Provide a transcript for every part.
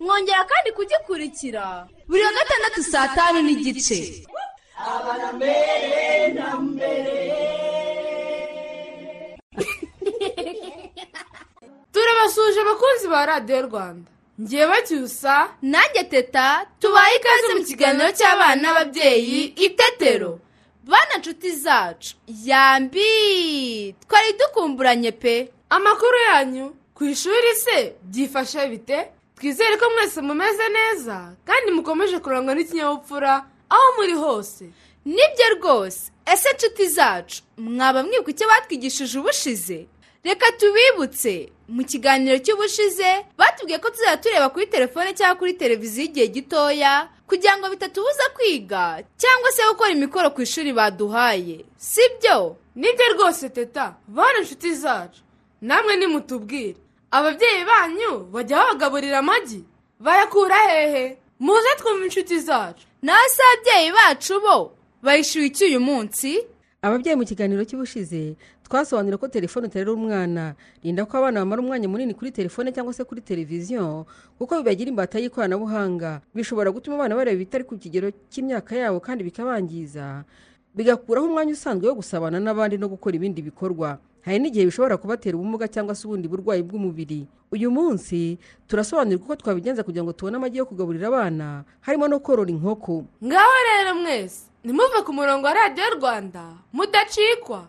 Mwongera kandi kugikurikira. Buri wa gatandatu saa tanu n'igice. Turabasuje abakunzi ba radiyo rwanda. Ngiye bacyusa. Nanjye teta tubaye ikaze mu kiganiro cy'abana n'ababyeyi itetero bana nshuti zacu. Yambi! Twari dukumburanye pe. Amakuru yanyu ku ishuri se byifashe bite? Twizere ko mwese mumeze neza kandi mukomeje kurangwa n'ikinyabupfura aho muri hose. Nibyo rwose. Ese nshuti zacu mwaba mwibuka icyo batwigishije ubushize? Reka tubibutse. Mu kiganiro cy'ubushize batubwiye ko tuzajya tureba kuri telefone cyangwa kuri televiziyo igihe gitoya kugira ngo bitatubuza kwiga cyangwa se gukora imikoro ku ishuri baduhaye. Si byo ni byo rwose teta. Bana inshuti zacu. Namwe nimutubwire. Ababyeyi banyu bajya babagaburira amagi bayakura hehe? Muze twumve inshuti zacu. Nawe se ababyeyi bacu bo bayishyuye iki uyu munsi? Ababyeyi mu kiganiro cy'ubushize twasobanura ko telefone uterera umwana. Rinda ko abana bamara umwanya munini kuri telefone cyangwa se kuri televiziyo kuko bibagira imbata y'ikoranabuhanga. Bishobora gutuma abana bareba ibitari ku kigero cy'imyaka yabo kandi bikabangiza bigakuraho umwanya usanzwe wo gusabana n'abandi no gukora ibindi bikorwa. Hari n'igihe bishobora kubatera ubumuga cyangwa se ubundi burwayi bw'umubiri. Uyu munsi turasobanurira uko twabigenza kugira ngo tubone amagi yo kugaburira abana harimo no korora inkoko. Ngaho rero mwese nimuve ku murongo wa radiyo rwanda mudacikwa.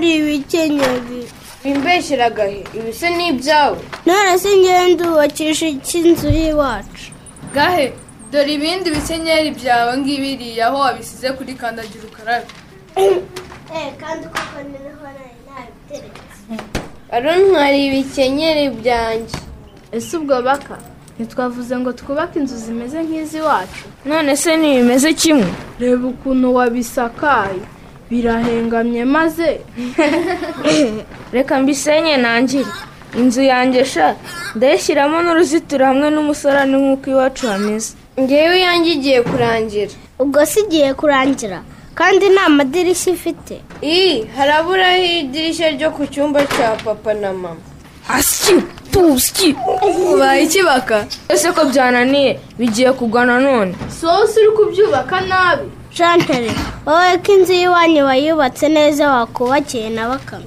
ntwari ibikenyeri. Wimbesheragahe ibi se ni ibyawe none se ngende ndubakisha icy'inzu y'iwacu. Gahe? Dore ibindi bikenyeri byawe ngibiriya aho wabisize kuri kandagira ukarabe. Kandi koko nabiteretse. Aruntwara ibikenyeri byanjye. Ese ubwo baka? Ntitwavuze ngo twubake inzu zimeze nk'iz'iwacu. None se ntibimeze kimwe? Reba ukuntu wabisakaye. Birahengamye maze reka mbisenye nangire inzu yanjye sha ndayishyiramo n'uruzitiro hamwe n'umusarani nk'uko iwacu hameze. Ngewe iyanjye igiye kurangira. Ubwo si igiye kurangira kandi nta madirishya ifite. Iyi haraburaho idirishya ryo ku cyumba cya papa na mama. Hasi tusi ubaye ikibaka ese ko byananiye? Bigiye kugwa nanone si wowe uri kubyubaka nabi. Shantere wowe ko inzu y'iwanyu wayubatse neza wakubakiye na bakame?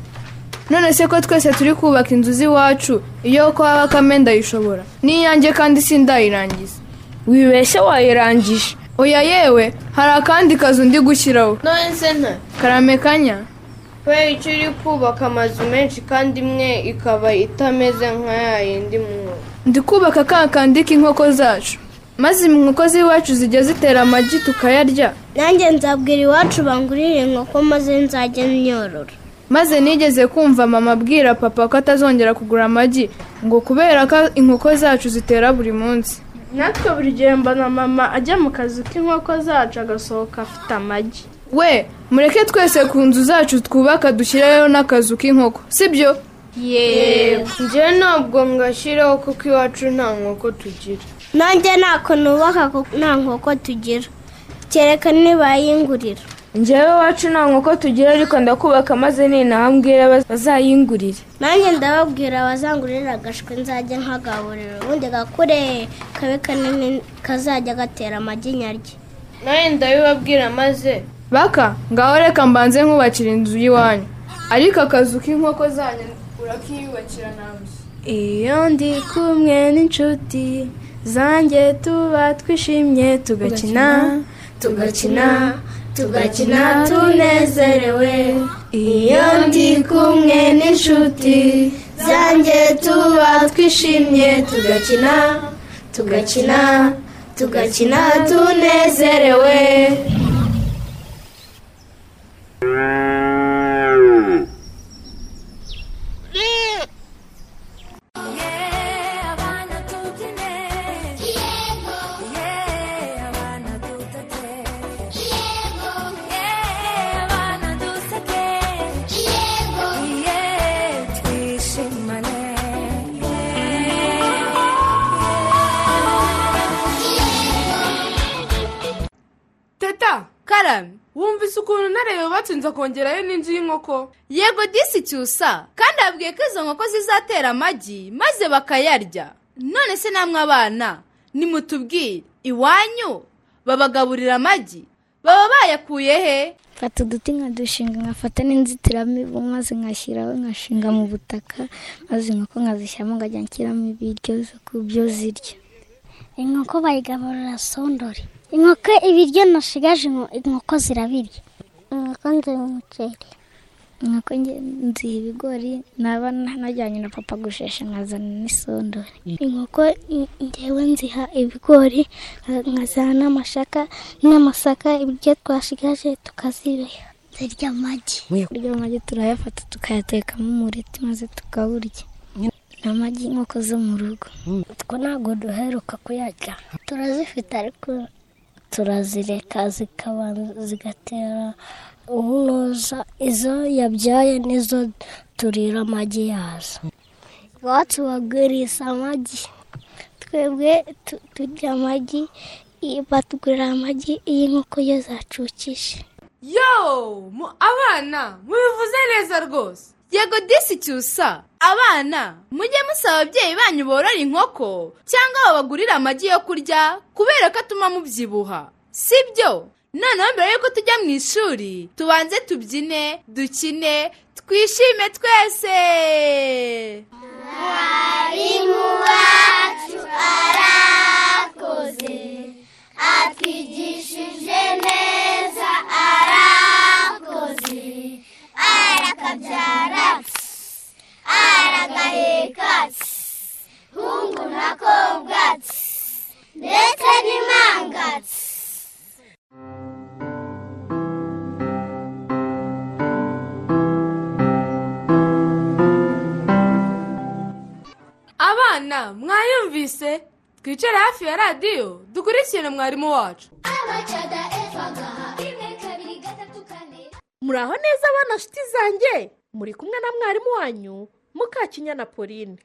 None se ko twese turi kubaka inzu z'iwacu iyo kwa bakame ndayishobora. N'iyanjye kandi sindayirangiza. Wibeshye wayirangije. Oya yewe hari akandi kazu ndi gushyiraho. None se nta. Karame kanya. Kubera icyo uri kubaka amazu menshi kandi imwe ikaba itameze nka ya yindi mwo ndi kubaka ka kandi k'inkoko zacu. Maze inkoko z'iwacu zijya zitera amagi tukayarya. Nanjye nzabwira iwacu bangurire inkoko maze nzajya nyorora. Maze nigeze kumva mama abwira papa ko atazongera kugura amagi ngo kubera ko inkoko zacu zitera buri munsi. Natwe buri gihe mbona mama ajya mu kazi k'inkoko zacu agasohoka afite amagi. We mureke twese ku nzu zacu twubaka dushyireho n'akazu k'inkoko sibyo? Yewe njyewe ntabwo ngashyiraho kuko iwacu nta nkoko tugira. Nanjye ntako nubaka nta nkoko tugira. Kereka nibayingurira njyewe iwacu nta nkoko tugira ariko ndakubaka maze ninahambwira bazayingurire. Nanjye ndababwira bazangurira agashwi nzajya nkagaburira ubundi gakure kabe kanini kazajya gatera amagi nyarye nawe ndabibabwira maze. Baka ngaho reka mbanze nkubakira inzu y'iwanyu. Ariko akazu k'inkoko zanyu urakiyubakira nawe iyo ndi kumwe n'inshuti. Zanjye tuba twishimye tugakina tugakina tugakina tunezerewe. Iyo ndi kumwe n'inshuti zanjye tuba twishimye tugakina tugakina tugakina tunezerewe. Inzu akongerayo n'inzu y'inkoko. Yego disi cyusa. Kandi abwiye ko izo nkoko zizatera amagi maze bakayarya. None se namwe abana nimutubwire. Iwanyu babagaburira amagi. Baba bayakuye he? Mfata uduti nkadushinga nkafata n'inzitiramibu maze nkashyiraho nkashinga mu butaka maze inkoko nkazishyiramo nkajya nshyiramo ibiryo zo ku byo zirya. Inkoko bayigaburira sondori. Inkoko ibiryo nashigaje inkoko zirabirya inkoko nziha umuceri. Inkoko nziha ibigori naba najyanye na papa gushesha nkazana n'isondori inkoko ngewe nziha ibigori nkazana n'amashaka n'amasaka ibiryo twashigaje tukazibeha zirya amagi. Kurya amagi turayafata tukayatekamo umureti maze tukaburya ni amagi inkoko zo mu rugo. Two ntabwo duheruka kuyarya. Turazifite ariko turazireka zikabanza zigatera ubunoza. Izo yabyaye nizo turira amagi yazo. Iwacu bagurisha amagi. Twebwe turya amagi batugurira amagi iyo inkoko yo! Zacukije yo abana mubivuze neza rwose. Yego disi cyusa abana mujye musaba ababyeyi banyu borora inkoko cyangwa babagurire amagi yo kurya kubera ko atuma mubyibuha. Si byo noneho mbere y'uko tujya mu ishuri tubanze tubyine dukine twishime twese. Mwarimu wacu arakoze arakabyara aragaheka hungu na kobwa ndetse n'impanga abana mwayumvise twicare hafi ya radiyo dukurikirane mwarimu wacu. Muraho neza abana nshuti zanjye? Muri kumwe na mwarimu wanyu mukakinyana pauline.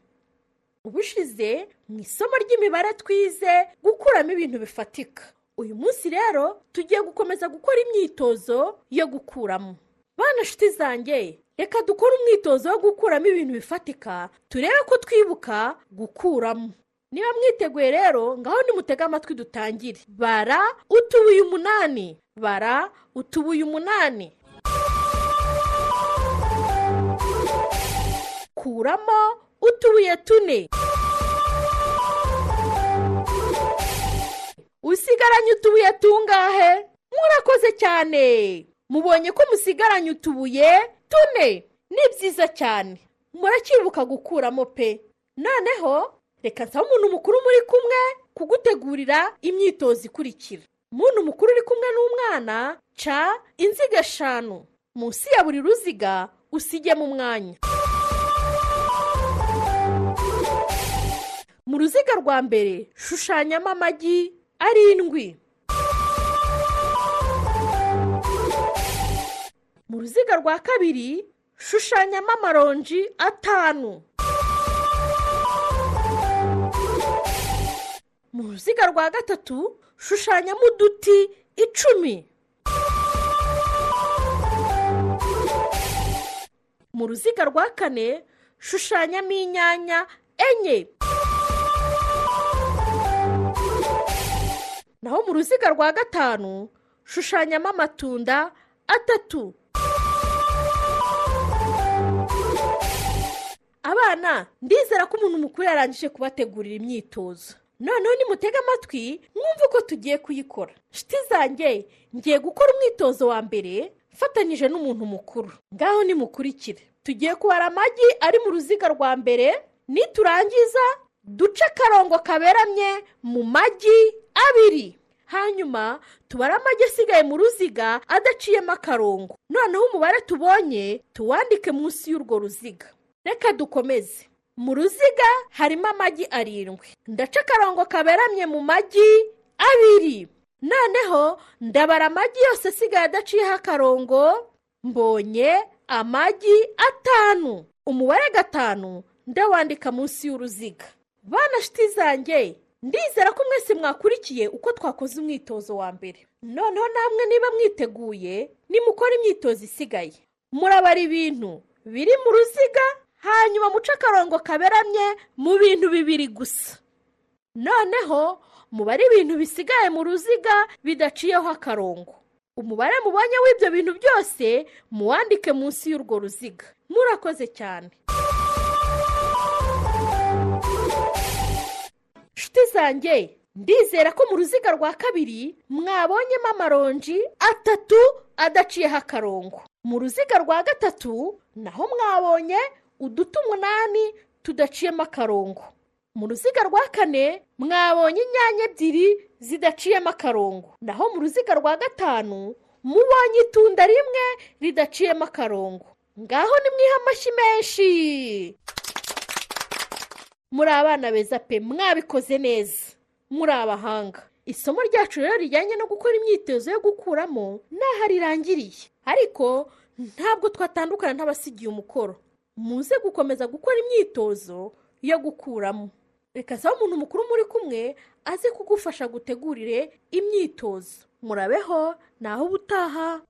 Ubushize mu isomo ry'imibare twize gukuramo ibintu bifatika. Uyu munsi rero tugiye gukomeza gukora imyitozo yo gukuramo. Bana nshuti zanjye reka dukore umwitozo wo gukuramo ibintu bifatika turebe ko twibuka gukuramo. Niba mwiteguye rero ngaho nimutege amatwi dutangire. Bara utubuye umunani. Bara utubuye umunani. Kuramo utubuye tune. Usigaranye utubuye tungahe? Murakoze cyane. Mubonye ko musigaranye utubuye tune. Ni byiza cyane. Muracyibuka gukuramo pe. Noneho reka nsaba umuntu mukuru muri kumwe kugutegurira imyitozo ikurikira. Umuntu mukuru uri kumwe n'umwana ca inziga eshanu munsi ya buri ruziga usigemo umwanya mu ruziga rwa mbere shushanyamo amagi arindwi. Mu ruziga rwa kabiri shushanyamo amaronji atanu. Mu ruziga rwa gatatu shushanyamo uduti icumi. Mu ruziga rwa kane shushanyamo inyanya enye. Naho mu ruziga rwa gatanu shushanyamo amatunda atatu. Abana ndizera ko umuntu mukuru yarangije kubategurira imyitozo. Noneho nimutege amatwi mwumve uko tugiye kuyikora. Nshuti zanjye ngiye gukora umwitozo wa mbere mfatanyije n'umuntu mukuru. Ngaho nimukurikire. Tugiye kubara amagi ari mu ruziga rwa mbere niturangiza duce akarongo kaberamye mu magi abiri. Hanyuma tubare amagi asigaye mu ruziga adaciyemo akarongo. Noneho umubare tubonye tuwandike munsi y'urwo ruziga. Reka dukomeze. Mu ruziga harimo amagi arindwi. Ndaca akarongo kaberamye mu magi abiri. Noneho ndabara amagi yose asigaye adaciyeho akarongo mbonye amagi atanu. Umubare gatanu ndawandika munsi y'uruziga. Bana shiti ndizera ko mwese mwakurikiye uko twakoze umwitozo wa mbere. Noneho namwe niba mwiteguye nimukora imyitozo isigaye. Murabara ibintu biri mu ruziga hanyuma muce akarongo kaberamye mu bintu bibiri gusa. Noneho mubare ibintu bisigaye mu ruziga bidaciyeho akarongo. Umubare mubonye w'ibyo bintu byose muwandike munsi y'urwo ruziga. Murakoze cyane. Nshuti zanjye. Ndizera ko mu ruziga rwa kabiri mwabonyemo amaronji atatu adaciyeho akarongo. Mu ruziga rwa gatatu naho mwabonye uduti umunani tudaciyemo akarongo. Mu ruziga rwa kane mwabonye inyanya ebyiri zidaciyemo akarongo. Naho mu ruziga rwa gatanu mubonye itunda rimwe ridaciyemo akarongo. Ngaho nimwiha amashyi menshi. Muri abana beza pe mwabikoze neza. Muri abahanga. Isomo ryacu rero rijyanye no gukora imyitozo yo gukuramo n'aho rirangiriye ariko ntabwo twatandukana n'abasigiye umukoro. Muze gukomeza gukora imyitozo yo gukuramo. Reka saba umuntu mukuru muri kumwe aze kugufasha gutegurire imyitozo. Murabeho naho ubutaha.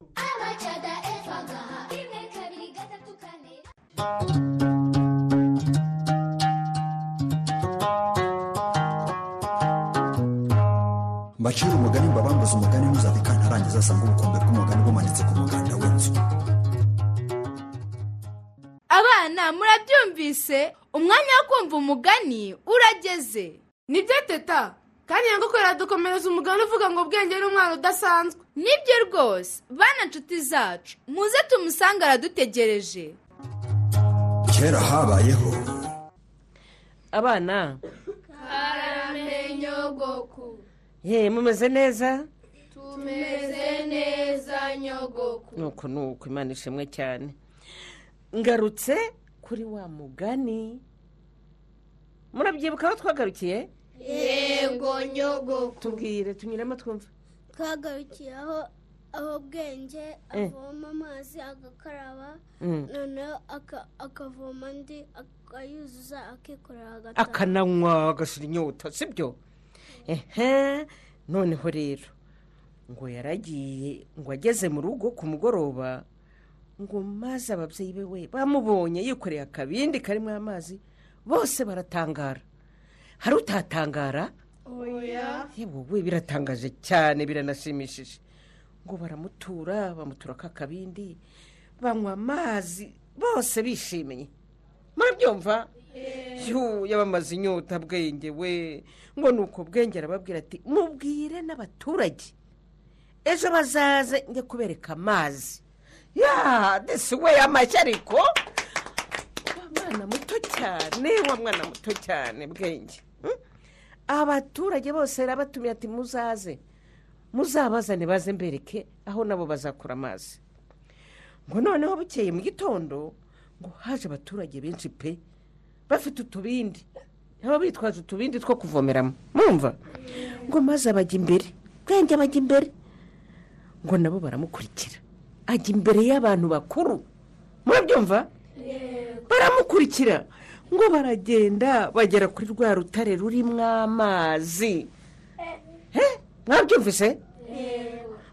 Mbacira umugani mbabambuze umugani ntuzave kantarangiza asanga ubukombe bw'umugani bumanitse ku muganda w'inzu. Abana murabyumvise? Umwanya wo kumva umugani urageze. Nibyo teta? Kandi nyagakuru iradukomereza umugani uvuga ngo ubwenge ni umwana udasanzwe. Nibyo rwose. Bana nshuti zacu muze tumusange aradutegereje. Kera habayeho. Abana. Karame nyogoku ye mumeze neza? Tumeze neza nyogoku. Nuko nuko imana ishimwe cyane. Ngarutse kuri wa mugani. Murabyibuka aho twagarukiye? Yego nyogoku. Tubwire tunyuremo twumve twagarukiye aho aho bwenge avoma amazi agakaraba. Mm. noneho aka- akavoma andi akayuzuza akikorera agataha akananywa agashira inyota sibyo? Ehe noneho rero. Ngo yaragiye ngo ageze mu rugo ku mugoroba ngo maze ababyeyi be we bamubonye yikoreye akabindi karimo amazi bose baratangara. Hari utatangara? Oya. Yewe biratangaje cyane biranashimishije. Ngo baramutura bamutura ka kabindi banywa amazi bose bishimiye murabyumva yu yabamaze inyota bwenge we. Ngo ni uko bwenge arababwira ati mubwire n'abaturage. Ejo bazaze njye kubereka amazi. Ya desi we amashyi ariko. Wa mwana muto cyane wa mwana muto cyane bwenge. Hmm? abaturage bose yarabatumiye ati muzaze. Muzabazane baze mbereke aho nabo bazakura amazi. Ngo noneho bukeye mu gitondo ngo haje abaturage benshi pe. Bafite utubindi. Baba bitwaje utubindi two kuvomeramo. Mwumva? Ngo maze abajya imbere. Bwenge abajya imbere. Ngo nabo baramukurikira. Ajya imbere y'abantu bakuru. Murabyumva? Baramukurikira. Ngo baragenda bagera kuri rwa rutare rurimo amazi. Eh, mwabyumvise?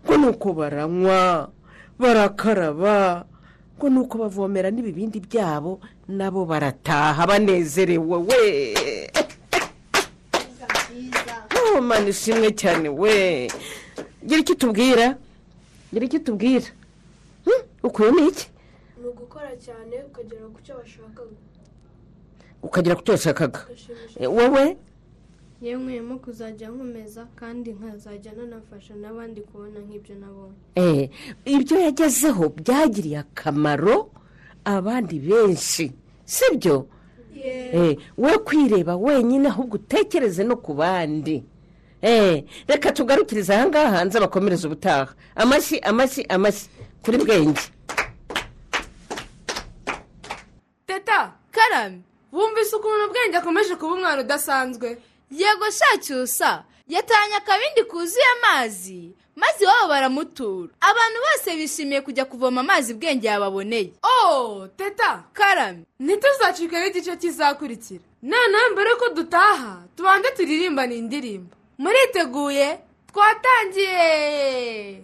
Ngo ni uko baranywa barakaraba. Ngo ni uko bavomera n'ibibindi byabo. Nabo barataha banezerewe we. Oh, mana ishimwe cyane we. Gira icyo utubwira? Gira icyo utubwira? Hmm, ukuyemo iki? Ni ugukora cyane ukagera ku cyo washakaga ukagera ku cyo washakaga Eh, wowe? Yewe nkuyemo kuzajya nkomeza kandi nkazajya nanafasha n'abandi kubona nk'ibyo nabonye. Eh, ibyo yagezeho byagiriye akamaro abandi benshi sibyo? Eh, we kwireba wenyine ahubwo utekereze no ku bandi. Eh, reka tugarukirize aha ngaha hanze bakomereze ubutaha. Amashyi amashyi amashyi. Kuri bwenge. Teta karame wumvise ukuntu ubwenge akomeje kuba umwana udasanzwe? Yego shacyusa yatanye akabindi kuzuye amazi. Maze iwabo baramutura. Abantu bose bishimiye kujya kuvoma amazi bwenge yababoneye. Oh teta! Karame. Ntituzacike n'igice kizakurikira. Noneho mbere yuko dutaha tubanze turirimbane indirimbo. Muriteguye? Twatangiye!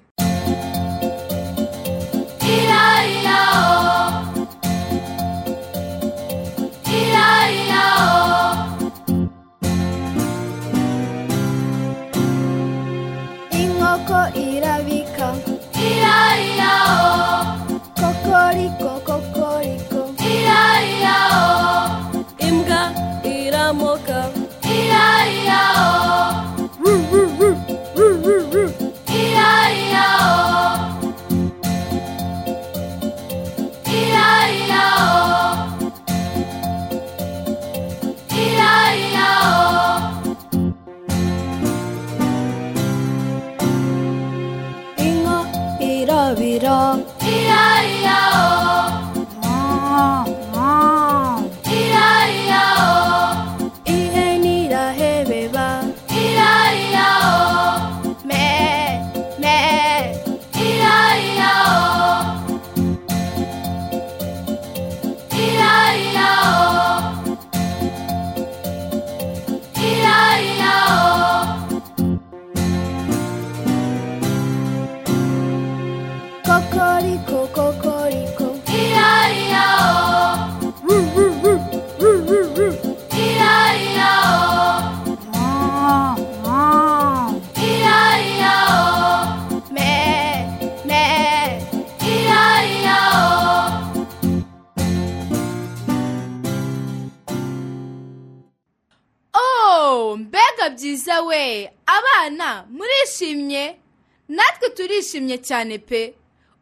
Natwe turishimye cyane pe.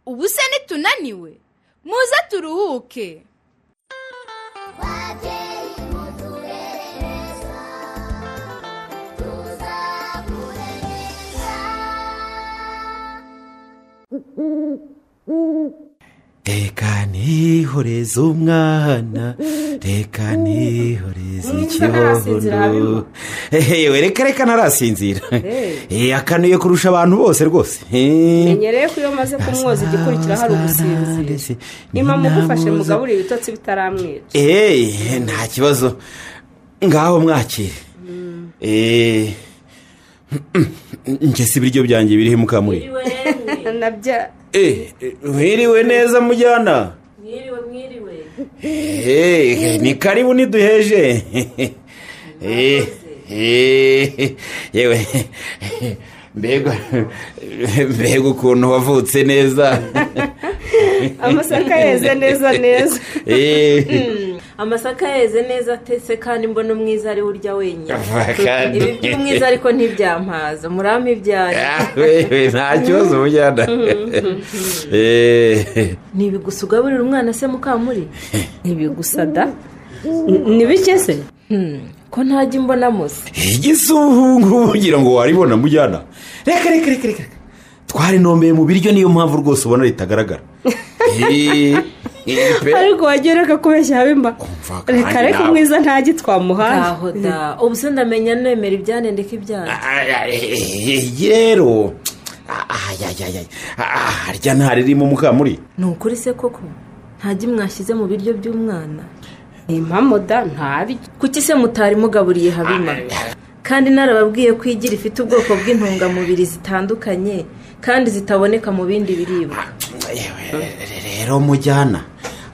Ubu se nitunaniwe. Muze turuhuke. Reka nihoreze umwana. Reka nihoreze ntarasinzira yewe reka reka ntarasinzira Eh. Eh, akanuye kurusha abantu bose rwose. Eh. menyereye ko iyo umaze kumwoza igikurikira hari ugusinzira impamvu ugufashe mugaburira ibitotsi bitaramwica. Eh, nta kibazo. Ngaho mwakire. Eh, njye si ibiryo byanjye biriho mukamuri nabya. Eh, mwiriwe neza mujyana. Mwiriwe mwiriwe. Eh, ni karibu niduheje. Eh, eh, yewe mbega mbega ukuntu wavutse neza amasaka yeze neza neza Eh, amasaka yeze neza atetse kandi mbona umwiza ari urya wenyine ibi by'umwiza ariko ntibyampaza murampa ibyanyu wewe nta kibazo mujyana Eh, ntibigusa ugaburira umwana se mukamuri ntibigusa da ni bike se ko ntajya imbona musa igisuhungu ugira ngo waribona mujyana. Reka reka reka reka twarinombeye mu biryo niyo mpamvu rwose ubona ritagaragara. Eh, eh, ariko wagiye reka kubeshya habimba reka reka umwiza ntajya twamuhaye aho da. Ubu se ndamenya nemera ibyanyu ndeka ibyanyu Eh, rero ayayayay harya ntaririmo mukamuri? Ni ukuri se koko? Ntajya mwashyize mu biryo by'umwana. Impamo da ntari kuki se mutari mugaburiye habima? Kandi narababwiye ko igira ifite ubwoko bw'intungamubiri zitandukanye kandi zitaboneka mu bindi biribwa. Rero mujyana.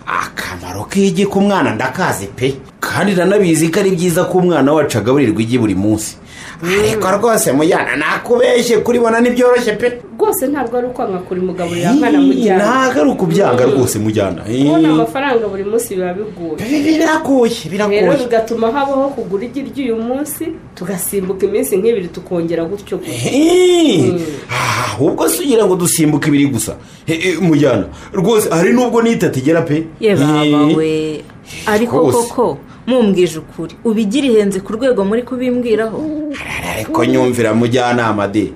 Akamaro k'igi ku mwana ndakazi pe. Kandi nanabizi ko ari byiza ko umwana wacu agaburirwa igi buri munsi. Ariko rwose mujyana nakubeshye kuribona ntibyoroshye pe. Rwose ntabwo ari ukwanga kurimugaburira abana mujyana. ntabwo ari ukubyanga rwose mujyana. Kubona amafaranga buri munsi biba bigoye. Biragoye biragoye rero bigatuma habaho kugura igi ry'uyu munsi tugasimbuka iminsi nk'ibiri tukongera gutyo Eh, ahubwo se ugira ngo dusimbuke ibiri gusa. Eh, eh, mujyana. Rwose hari n'ubwo n'itatu igera pe. Ye baba Eh, we. Ariko koko mumbwije ukuri. Ubigira ihenze ku rwego muri kubimbwiraho. Ariko nyumvira mujyanama de.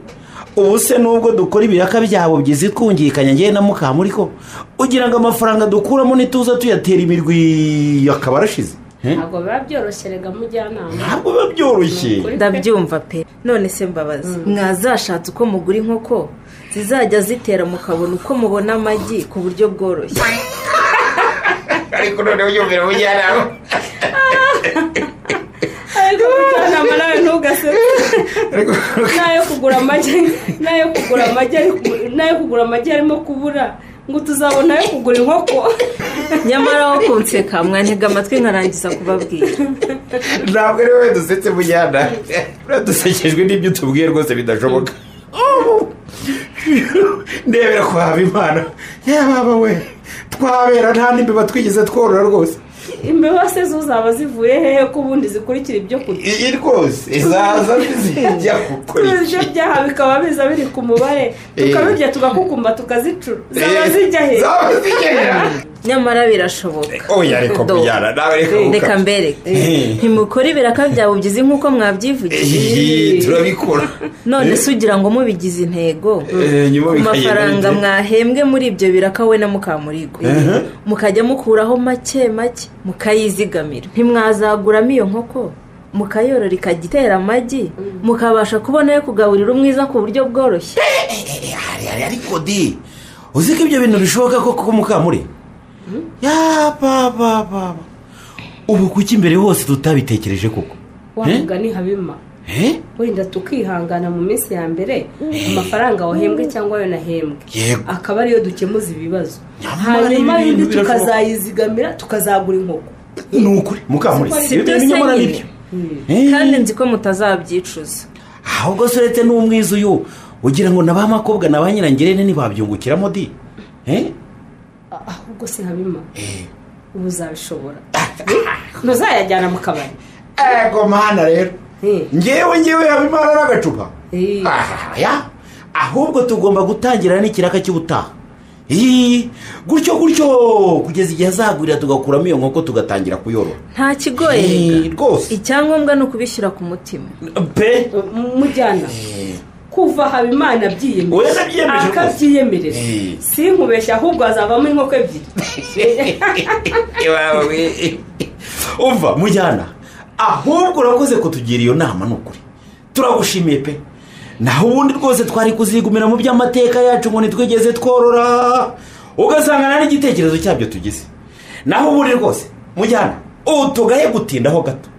Ubu se nubwo dukora ibiraka byabo byiza twungikanya ngewe na mukamuri ko ugira ngo amafaranga dukuramo ntituza tuyatera imirwi akaba arashize. Ntabwo biba byoroshye rega mujyanama. Ntabwo biba byoroshye. Ndabyumva pe. None se mbabazi mwazashatse uko mugura inkoko? Zizajya zitera mukabona uko mubona amagi ku buryo bworoshye. Ariko noneho yumvira mujyanama ariko mujyanama nawe ntugasetse n'ayo kugura amagi n'ayo kugura amagi ari- n'ayo kugura amagi arimo kubura. Ngo tuzabona ayo kugura inkoko. Nyamara aho kunseka mwantega amatwi nkarangiza kubabwira. Ntabwo ari wowe dusetse mujyana dusekejwe n'ibyo utubwiye rwose bidashoboka. Ndebera ko haba imana yaba we? Twabera nta n'imbeba twigeze tworora rwose. Imbeba se zo zaba zivuye hehe ko ubundi zikurikira ibyo kurya iyi rwose zaza zijya gukora ibyo byaha bikaba biza biri ku mubare. Tukabirya tugakukumba tukazicura zaba Eh, zijya zaba zijya he? nyamara birashoboka oya reka mujyana nawe reka reka Eh. ntimukora ibiraka bya bubyizi nk'uko mwabyivugiye Iyi, turabikora none Eh. se ugira ngo mubigize intego Eh, ku mafaranga mwahembwe muri ibyo biraka we na mukamurigo Eh. mukajya mukuraho make make mukayizigamira ntimwazaguramo iyo nkoko mukayorora ikajya itera amagi mukabasha kubona yo kugaburira umwiza ku buryo bworoshye Ari- ariko di uzi ko ibyo bintu bishoboka koko ko mukamuri ya baba baba ubu kuki imbere hose tutabitekereje koko? Wavuga ni habima Eh? wenda tukihangana mu minsi ya mbere amafaranga wahembwe cyangwa ayo nahembwe. Yego. akaba ariyo dukemuza ibibazo. Hanyuma birashoboka. tukazayizigamira tukazagura inkoko. Ni ukuri. Mukamuri Si ibyo byo kandi nzi ko mutazabyicuza. Ahubwo se uretse n'umwiza uyu ugira ngo na ba makobwa na ba nyirangirene ntibabyungukiramo di? Eh? Ahubwo se habima ubu uzabishobora. Ntuzayajyana mu kabari. Ego mana rero. Ngewe ngewe habimana n'agacupa. Ya. Ahubwo tugomba gutangira n'ikiraka cy'ubutaha. Gutyo gutyo. Kugeza igihe azagurira tugakuramo iyo nkoko tugatangira kuyorora. Nta kigoye. Eh, rwose. Icyangombwa ni ukubishyira ku mutima. Pe. Mujyana. Kuva habimana abyiyemeje akabyiyemerera Eh. sinkubeshya ahubwo hazavamo inkoko ebyiri. Umva mujyana ahubwo urakoze kutugira iyo nama ni ukuri turagushimiye pe. Naho ubundi rwose twari kuzigumira mu by'amateka yacu ngo ntitwigeze tworora. Ugasanga nta n'igitekerezo cyabyo tugize. Naho ubundi rwose mujyana ubu tugaye gutindaho gato.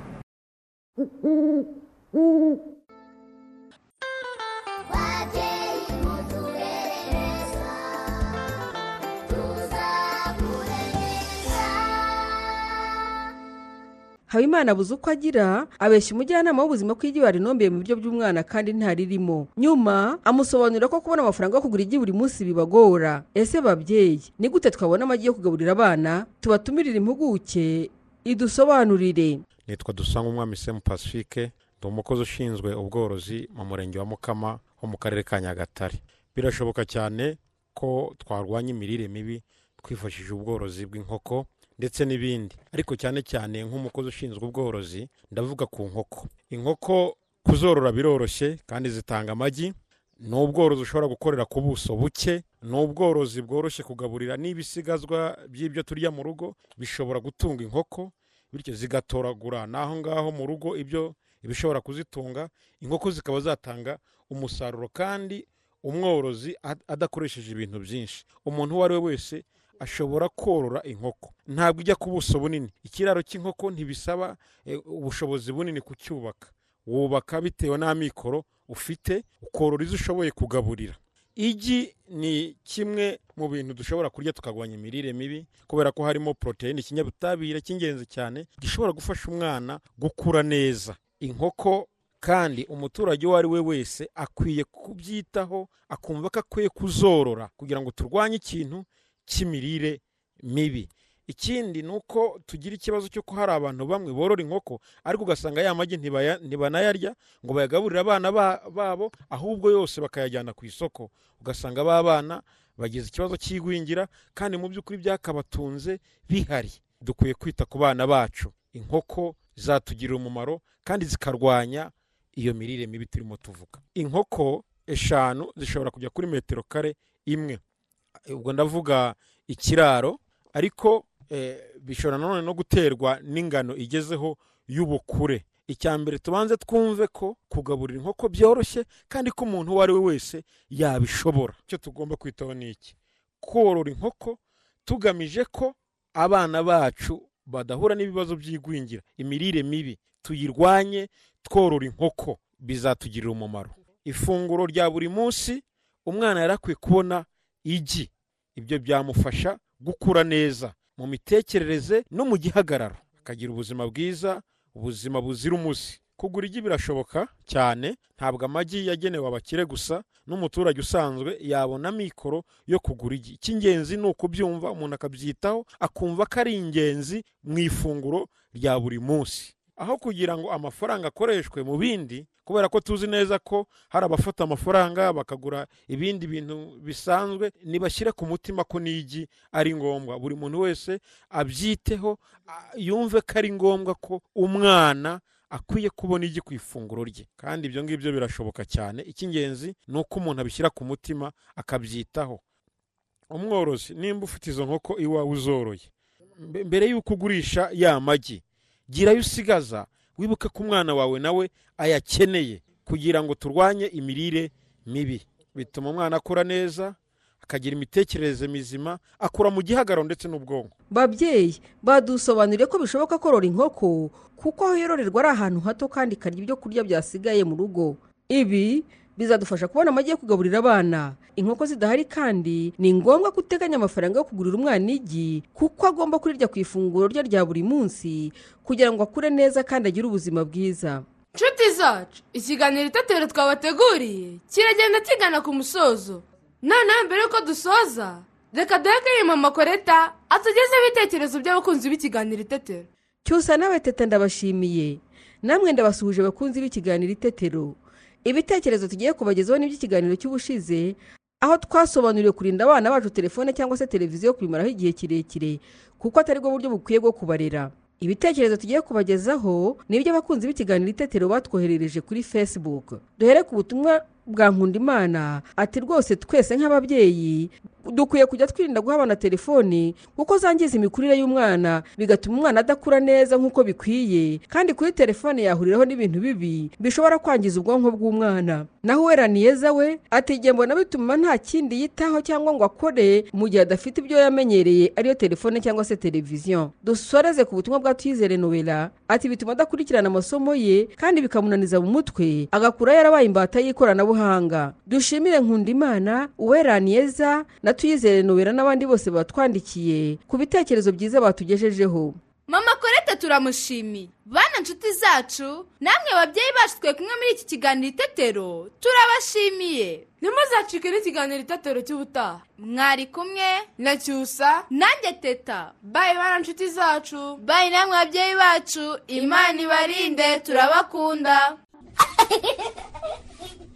Habimana abuze uko agira abeshya umujyanama w'ubuzima ko igi barinombeye mu biryo by'umwana kandi ntaririmo. Nyuma amusobanurira ko kubona amafaranga yo kugura igi buri munsi bibagora. Ese babyeyi ni gute twabona amagi yo kugaburira abana? Tubatumirire impuguke idusobanurire. Nitwa dusanga umwami semu pacifique ndi umukozi ushinzwe ubworozi mu murenge wa mukama wo mu karere ka nyagatare. Birashoboka cyane ko twarwanya imirire mibi twifashishije ubworozi bw'inkoko ndetse n'ibindi. Ariko cyane cyane nk'umukozi ushinzwe ubworozi ndavuga ku nkoko. Inkoko kuzorora biroroshye kandi zitanga amagi. Ni ubworozi ushobora gukorera ku buso buke. Ni ubworozi bworoshye kugaburira n'ibisigazwa by'ibyo turya mu rugo bishobora gutunga inkoko bityo zigatoragura n'aho ngaho mu rugo ibyo ibishobora kuzitunga. Inkoko zikaba zatanga umusaruro kandi umworozi ad- adakoresheje ibintu byinshi. Umuntu uwo ari we wese ashobora korora inkoko. Ntabwo ijya ku buso bunini. Ikiraro cy'inkoko ntibisaba eh, ubushobozi bunini kucyubaka. Wubaka bitewe n'amikoro ufite ukorora izo ushoboye kugaburira. Igi ni kimwe mu bintu dushobora kurya tukarwanya imirire mibi kubera ko harimo poroteyine ikinyabutabire cy'ingenzi cyane gishobora gufasha umwana gukura neza. Inkoko kandi umuturage uwo ari we wese akwiye kubyitaho akumva ko akwiye kuzorora kugira ngo turwanye ikintu cy'imirire mibi. Ikindi ni uko tugira ikibazo cy'uko hari abantu bamwe borora inkoko ariko ugasanga ya magi ntibanayarya ngo bayagaburire abana ba- babo ahubwo yose bakayajyana ku isoko. Ugasanga ba bana bagize ikibazo cy'igwingira kandi mu by'ukuri byakabatunze bihari. Dukwiye kwita ku bana bacu. Inkoko zatugirira umumaro kandi zikarwanya iyo mirire mibi turimo tuvuga. Inkoko eshanu zishobora kujya kuri metero kare imwe. Ubwo ndavuga ikiraro ariko eh, bishobora nanone no guterwa n'ingano igezeho y'ubukure. Icya mbere tubanze twumve ko kugaburira inkoko byoroshye kandi ko umuntu uwo ari we wese yabishobora. Icyo tugomba kwitaho ni iki? Korora inkoko tugamije ko abana bacu badahura n'ibibazo by'igwingira imirire mibi. Tuyirwanye tworora inkoko bizatugirira umumaro. Ifunguro rya buri munsi umwana yari akwiye kubona igi. Ibyo byamufasha gukura neza mu mitekerereze no mu gihagararo. Akagira ubuzima bwiza ubuzima buzira umuze. Kugura igi birashoboka cyane ntabwo amagi yagenewe abakire gusa n'umuturage usanzwe yabona amikoro yo kugura igi. Icy'ingenzi ni ukubyumva umuntu akabyitaho akumva ko ari ingenzi mu ifunguro rya buri munsi. Aho kugira ngo amafaranga akoreshwe mu bindi kubera ko tuzi neza ko hari abafata amafaranga bakagura ibindi bintu bisanzwe nibashyire ku mutima ko n'igi ari ngombwa. Buri muntu wese abyiteho yumve ko ari ngombwa ko umwana akwiye kubona igi ku ifunguro rye. Kandi ibyo ngibyo birashoboka cyane. Icy'ingenzi ni uko umuntu abishyira ku mutima akabyitaho. Umworozi nimba ufite izo nkoko iwawe uzoroye mbe- mbere y'uko ugurisha ya magi gira ayo usigaza wibuke ko umwana wawe nawe ayakeneye kugira ngo turwanye imirire mibi. Bituma umwana akura neza akagira imitekerereze mizima akura mu gihagararo ndetse n'ubwonko. Babyeyi badusobanuriye ko bishoboka korora inkoko kuko aho yororerwa ari ahantu hato kandi ikarya ibyo kurya byasigaye mu rugo. Ibi bizadufasha kubona amagi yo kugaburira abana. Inkoko zidahari kandi ni ngombwa ko uteganya amafaranga yo kugurira umwana igi kuko agomba kurirya ku ifunguro rye rya buri munsi kugira ngo akure neza kandi agire ubuzima bwiza. Nshuti zacu ikiganiro itetero twabateguriye kiragenda kigana ku musozo. Noneho mbere y'uko dusoza reka duhe mama koreta atugezeho ibitekerezo by'abakunzi b'ikiganiro itetero. Cyusa nawe teta ndabashimiye. Namwe ndabasuhuje abakunzi b'ikiganiro itetero. Ibitekerezo tugiye kubagezaho n'iby'ikiganiro cy'ubushize aho twasobanuriwe kurinda abana bacu telefone cyangwa se televiziyo kubimaraho igihe kirekire kuko atari bwo buryo bukwiye bwo kubarera. Ibitekerezo tugiye kubagezaho ni iby'abakunzi b'ikiganiro itetero batwoherereje kuri facebook. Duhere ku butumwa bwa nkundimana ati rwose twese nk'ababyeyi dukwiye kujya twirinda guha abana telefoni kuko zangiza imikurire y'umwana bigatuma umwana adakura neza nk'uko bikwiye. Kandi kuri telefone yahuriraho n'ibintu bibi bishobora kwangiza ubwonko bw'umwana. Naho uwera niyeza we ati mbona bituma nta kindi yitaho cyangwa ngo akore mu gihe adafite ibyo yamenyereye ariyo telefone cyangwa se televiziyo. Dusoreze ku butumwa bwa tuyizere nowela ati bituma adakurikirana amasomo ye kandi bikamunaniza mu mutwe agakura yarabaye imbata y'ikoranabuhanga. Dushimire nkundimana uwera niyeza na tuyizere nowela n'abandi bose batwandikiye ku bitekerezo byiza batugejejeho. Mama korete turamushimiye. Bana nshuti zacu namwe babyeyi bacu twe kumwe muri iki kiganiro itetero turabashimiye. Ntimuzacike n'ikiganiro itetero cy'ubutaha. Mwari kumwe na cyusa. Nanjye teta. Bayi bana nshuti zacu. Bayi namwe babyeyi bacu. Imana ibarinde turabakunda.